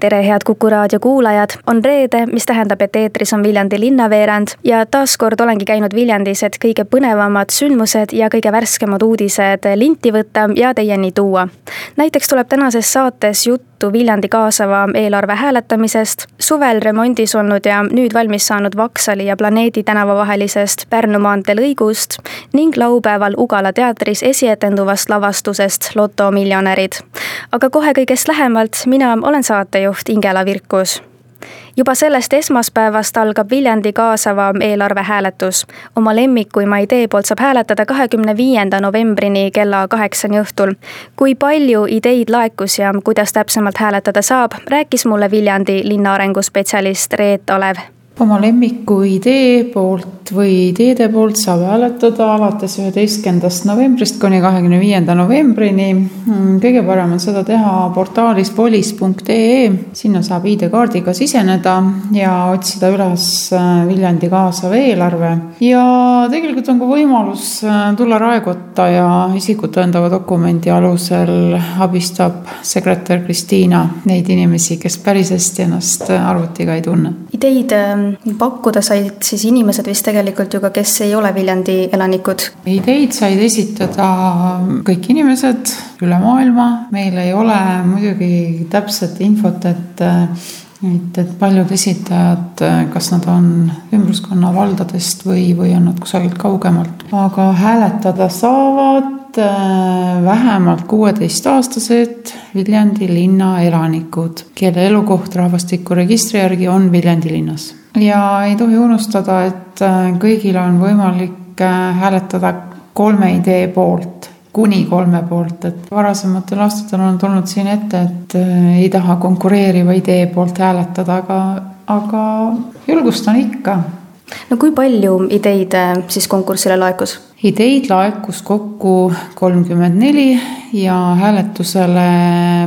tere, head Kuku raadio kuulajad, on reede, mis tähendab, et eetris on Viljandi linnaveerand ja taaskord olengi käinud Viljandis, et kõige põnevamad sündmused ja kõige värskemad uudised linti võtta ja teieni tuua. näiteks tuleb tänases saates juttu Viljandi kaasava eelarve hääletamisest, suvel remondis olnud ja nüüd valmis saanud Vaksali ja Planeedi tänava vahelisest Pärnu maantee lõigust ning laupäeval Ugala teatris esietenduvast lavastusest Loto miljonärid. aga kohe kõigest lähemalt, mina olen saatejuht Ingela Virkus juba sellest esmaspäevast algab Viljandi kaasava eelarve hääletus. oma lemmikuima idee poolt saab hääletada kahekümne viienda novembrini kella kaheksani õhtul. kui palju ideid laekus ja kuidas täpsemalt hääletada saab, rääkis mulle Viljandi linna arenguspetsialist Reet Olev oma lemmiku idee poolt või ideede poolt saab hääletada alates üheteistkümnendast novembrist kuni kahekümne viienda novembrini. kõige parem on seda teha portaalis polis.ee, sinna saab ID-kaardiga siseneda ja otsida üles äh, Viljandi kaasav eelarve. ja tegelikult on ka võimalus äh, tulla raekotta ja isikut tõendava dokumendi alusel abistab sekretär Kristiina neid inimesi, kes päris hästi ennast arvutiga ei tunne. Ideid ähm, pakkuda said siis inimesed vist tegelikult ju ka, kes ei ole Viljandi elanikud? ideid said esitada kõik inimesed üle maailma, meil ei ole muidugi täpset infot, et et, et paljud esitajad, kas nad on ümbruskonna valdadest või, või on nad kusagilt kaugemalt, aga hääletada saavad äh, vähemalt kuueteistaastased Viljandi linna elanikud, kelle elukoht rahvastikuregistri järgi on Viljandi linnas ja ei tohi unustada, et äh, kõigil on võimalik äh, hääletada kolme idee poolt, kuni kolme poolt, et varasematel aastatel on tulnud siin ette, et ei taha konkureeriva idee poolt hääletada, aga, aga julgustan ikka. No kui palju ideid siis konkursile laekus? ideid laekus kokku kolmkümmend neli ja hääletusele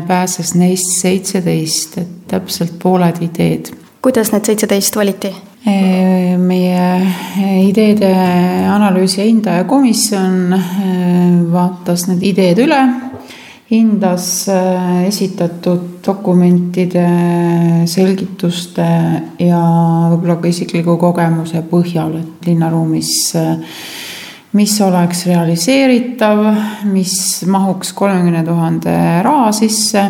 pääses neist seitseteist, et täpselt pooled ideed kuidas need seitseteist valiti? meie ideede analüüsi ja hindaja komisjon vaatas need ideed üle, hindas esitatud dokumentide, selgituste ja võib-olla ka isikliku kogemuse põhjal, et linnaruumis mis oleks realiseeritav, mis mahuks kolmekümne tuhande raha sisse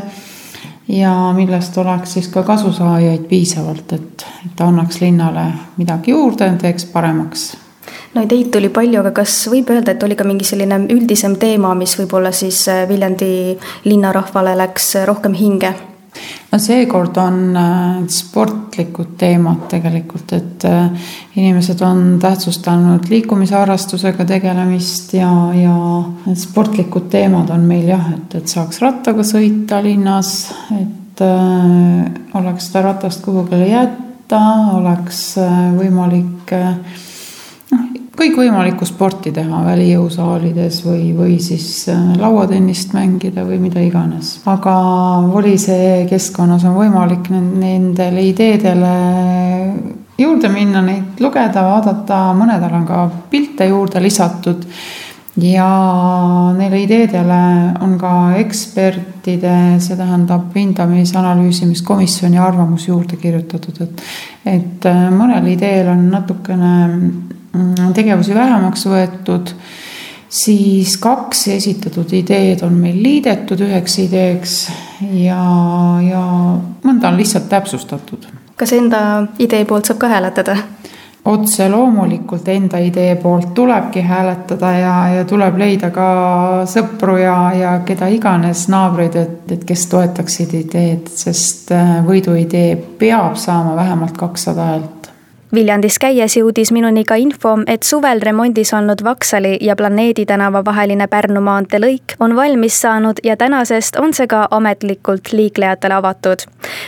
ja millest oleks siis ka kasusaajaid piisavalt, et, et ta annaks linnale midagi juurde, teeks paremaks no ideid tuli palju, aga kas võib öelda, et oli ka mingi selline üldisem teema, mis võib-olla siis äh, Viljandi linnarahvale läks rohkem hinge? no seekord on äh, sportlikud teemad tegelikult, et äh, inimesed on tähtsustanud liikumisharrastusega tegelemist ja, ja need sportlikud teemad on meil jah, et, et saaks rattaga sõita linnas, et äh, oleks seda ratast kuhugile jätta, oleks äh, võimalik äh, kõikvõimalikku sporti teha välijõusaalides või, või siis äh, lauatennist mängida või mida iganes. aga Volise keskkonnas on võimalik nendele ideedele juurde minna, neid lugeda, vaadata, mõnedel on ka pilte juurde lisatud ja neile ideedele on ka ekspertide, see tähendab hindamis, analüüsimiskomisjoni arvamus juurde kirjutatud, et et äh, mõnel ideel on natukene tegevusi vähemaks võetud, siis kaks esitatud ideed on meil liidetud üheks ideeks ja, ja mõnda on lihtsalt täpsustatud. kas enda idee poolt saab ka hääletada? otse loomulikult enda idee poolt tulebki hääletada ja, ja tuleb leida ka sõpru ja, ja keda iganes naabreid, et, et kes toetaksid ideed, sest äh, võiduidee peab saama vähemalt kakssada häält Viljandis käies jõudis minuni ka info, et suvel remondis olnud Vaksali ja Planeedi tänava vaheline Pärnu maantee lõik on valmis saanud ja tänasest on see ka ametlikult liiklejatele avatud.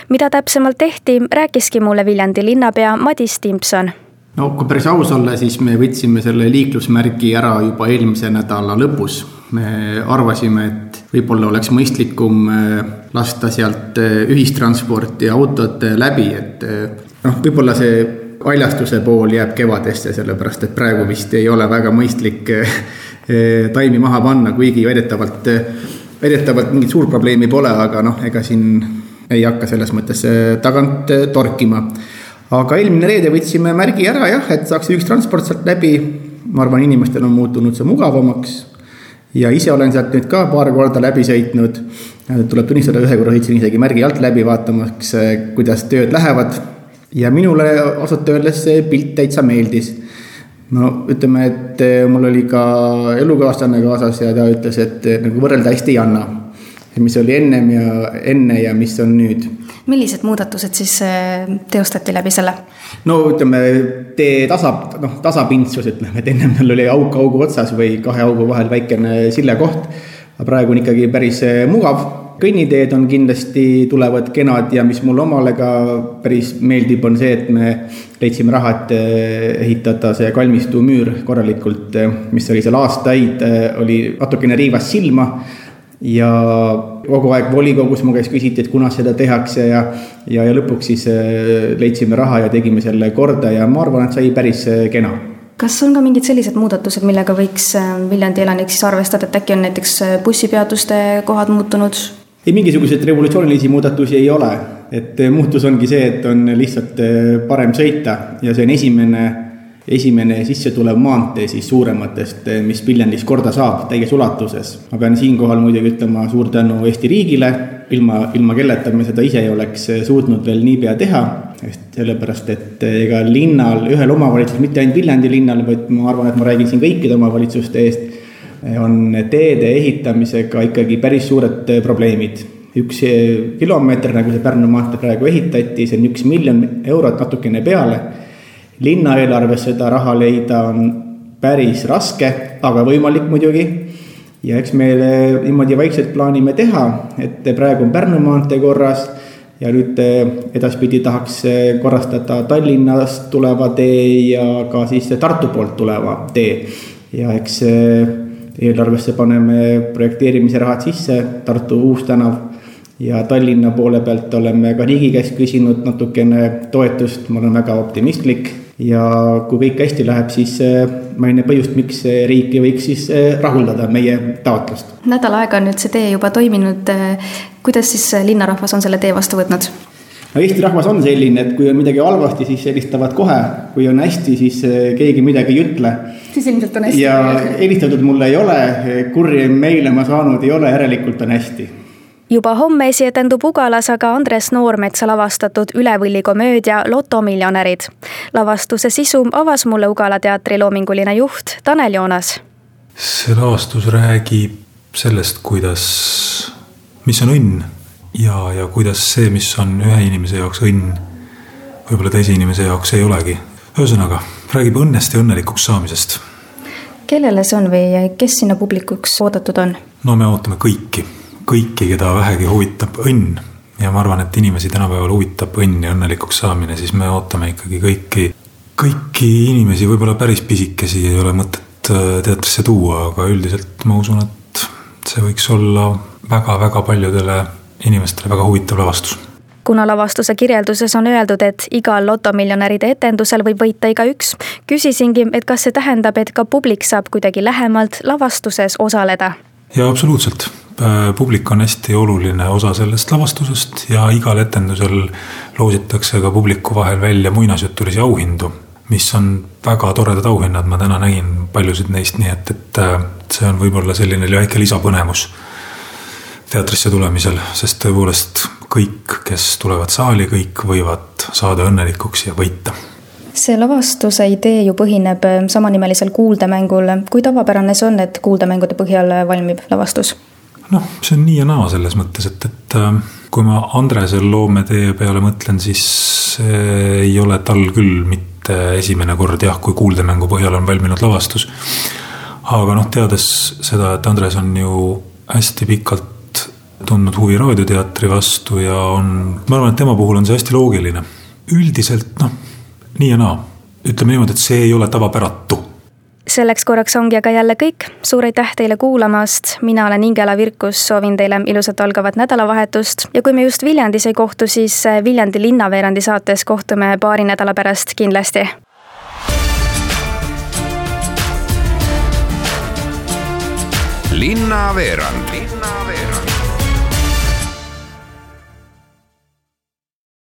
mida täpsemalt tehti, rääkiski mulle Viljandi linnapea Madis Timpson no kui päris aus olla, siis me võtsime selle liiklusmärgi ära juba eelmise nädala lõpus. me arvasime, et võib-olla oleks mõistlikum äh, lasta sealt äh, ühistransporti ja autod läbi, et noh, võib-olla see haljastuse pool jääb kevadesse, sellepärast et praegu vist ei ole väga mõistlik taimi maha panna, kuigi väidetavalt, väidetavalt mingit suurt probleemi pole, aga noh, ega siin ei hakka selles mõttes tagant torkima aga eelmine reede võtsime märgi ära jah, et saaks ühistransport sealt läbi. ma arvan, inimestel on muutunud see mugavamaks. ja ise olen sealt nüüd ka paar korda läbi sõitnud. tuleb tunnistada, ühe korra sõitsin isegi märgi alt läbi vaatamaks, kuidas tööd lähevad. Ja minule ausalt öeldes see pilt täitsa meeldis no ütleme, et mul oli ka elukaaslane kaasas ja ta ütles, et nagu võrrelda hästi ei anna. mis oli ennem ja enne ja mis on nüüd millised muudatused siis äh, teostati läbi selle? no ütleme, tee tasa, noh, tasapindsus, ütleme, et ennem tal oli auk augu otsas või kahe augu vahel väikene sillekoht. aga praegu on ikkagi päris mugav kõnniteed on kindlasti, tulevad kenad ja mis mulle omale ka päris meeldib, on see, et me leidsime raha, et äh, ehitada see kalmistu müür korralikult, mis oli seal aastaid, oli natukene riivas silma ja kogu aeg volikogus mu käest küsiti, et kunas seda tehakse ja, ja, ja lõpuks siis leidsime raha ja tegime selle korda ja ma arvan, et sai päris kena kas on ka mingid sellised muudatused, millega võiks Viljandi elanik siis arvestada, et äkki on näiteks bussipeatuste kohad muutunud? Ei, mingisuguseid revolutsioonilisi muudatusi ei ole, et muutus ongi see, et on lihtsalt parem sõita ja see on esimene esimene sisse tulev maantee siis suurematest, eh, mis Viljandis korda saab täies ulatuses. ma pean siinkohal muidugi ütlema suur tänu Eesti riigile, ilma, ilma kelleta me seda ise ei oleks eh, suutnud veel niipea teha. sest sellepärast, et eh, ega linnal, ühel omavalitsusel, mitte ainult Viljandi linnal, vaid ma arvan, et ma räägin siin kõikide omavalitsuste eest, on teede ehitamisega ikkagi päris suured probleemid üks kilomeeter, nagu see Pärnu maantee praegu ehitati, see on üks miljon eurot natukene peale linnaeelarves seda raha leida on päris raske, aga võimalik muidugi. ja eks me niimoodi vaikselt plaanime teha, et praegu on Pärnu maantee korras ja nüüd edaspidi tahaks korrastada Tallinnast tuleva tee ja ka siis Tartu poolt tuleva tee. ja eks eelarvesse paneme projekteerimise rahad sisse, Tartu uus tänav ja Tallinna poole pealt oleme ka riigi käest küsinud natukene toetust, ma olen väga optimistlik ja kui kõik hästi läheb, siis ma ei näe põhjust, miks riik ei võiks siis äh, rahuldada meie taotlust. nädal aega on nüüd see tee juba toiminud. Kuidas siis linnarahvas on selle tee vastu võtnud? No Eesti rahvas on selline, et kui on midagi halvasti, siis helistavad kohe, kui on hästi, siis keegi midagi ei ütle. siis ilmselt on hästi. ja helistatud mulle ei ole, kurje meile ma saanud ei ole, järelikult on hästi juba homme esietendub Ugalas aga Andres Noormetsa lavastatud Üle võlli komöödia Lotomiljonärid. lavastuse sisu avas mulle Ugala teatri loominguline juht Tanel Joonas. see lavastus räägib sellest, kuidas, mis on õnn ja, ja kuidas see, mis on ühe inimese jaoks õnn, võib-olla teise inimese jaoks ei olegi. ühesõnaga, räägib õnnest ja õnnelikuks saamisest. kellele see on või kes sinna publikuks oodatud on? no me ootame kõiki kõiki, keda vähegi huvitab õnn ja ma arvan, et inimesi tänapäeval huvitab õnn ja õnnelikuks saamine, siis me ootame ikkagi kõiki, kõiki inimesi, võib-olla päris pisikesi ei ole mõtet äh, teatrisse tuua, aga üldiselt ma usun, et see võiks olla väga-väga paljudele inimestele väga huvitav lavastus. Kuna lavastuse kirjelduses on öeldud, et igal lotomiljonäride etendusel võib võita igaüks, küsisingi, et kas see tähendab, et ka publik saab kuidagi lähemalt lavastuses osaleda? jaa, absoluutselt. Äh, publik on hästi oluline osa sellest lavastusest ja igal etendusel loositakse ka publiku vahel välja muinasjutulisi auhindu, mis on väga toredad auhinnad, ma täna nägin paljusid neist, nii et, et äh, see on võib-olla selline väike lisapõnevus teatrisse tulemisel, sest tõepoolest kõik, kes tulevad saali, kõik võivad saada õnnelikuks ja võita see lavastuse idee ju põhineb äh, samanimelisel kuuldemängul. kui tavapärane see on, et kuuldemängude põhjal valmib lavastus? noh, see on nii ja naa selles mõttes, et, et äh, kui ma Andrese loometee peale mõtlen, siis ei ole tal küll mitte esimene kord jah, kui kuuldemängu põhjal on valminud lavastus. aga noh, teades seda, et Andres on ju hästi pikalt tundnud huvi raadioteatri vastu ja on, ma arvan, et tema puhul on see hästi loogiline. üldiselt noh, nii ja naa ütleme niimoodi, et see ei ole tavapäratu selleks korraks ongi aga jälle kõik, suur aitäh teile kuulamast, mina olen Ingela Virkus, soovin teile ilusat algavat nädalavahetust ja kui me just Viljandis ei kohtu, siis Viljandi linnaveerandi saates kohtume paari nädala pärast kindlasti. linnaveerand. linnaveerand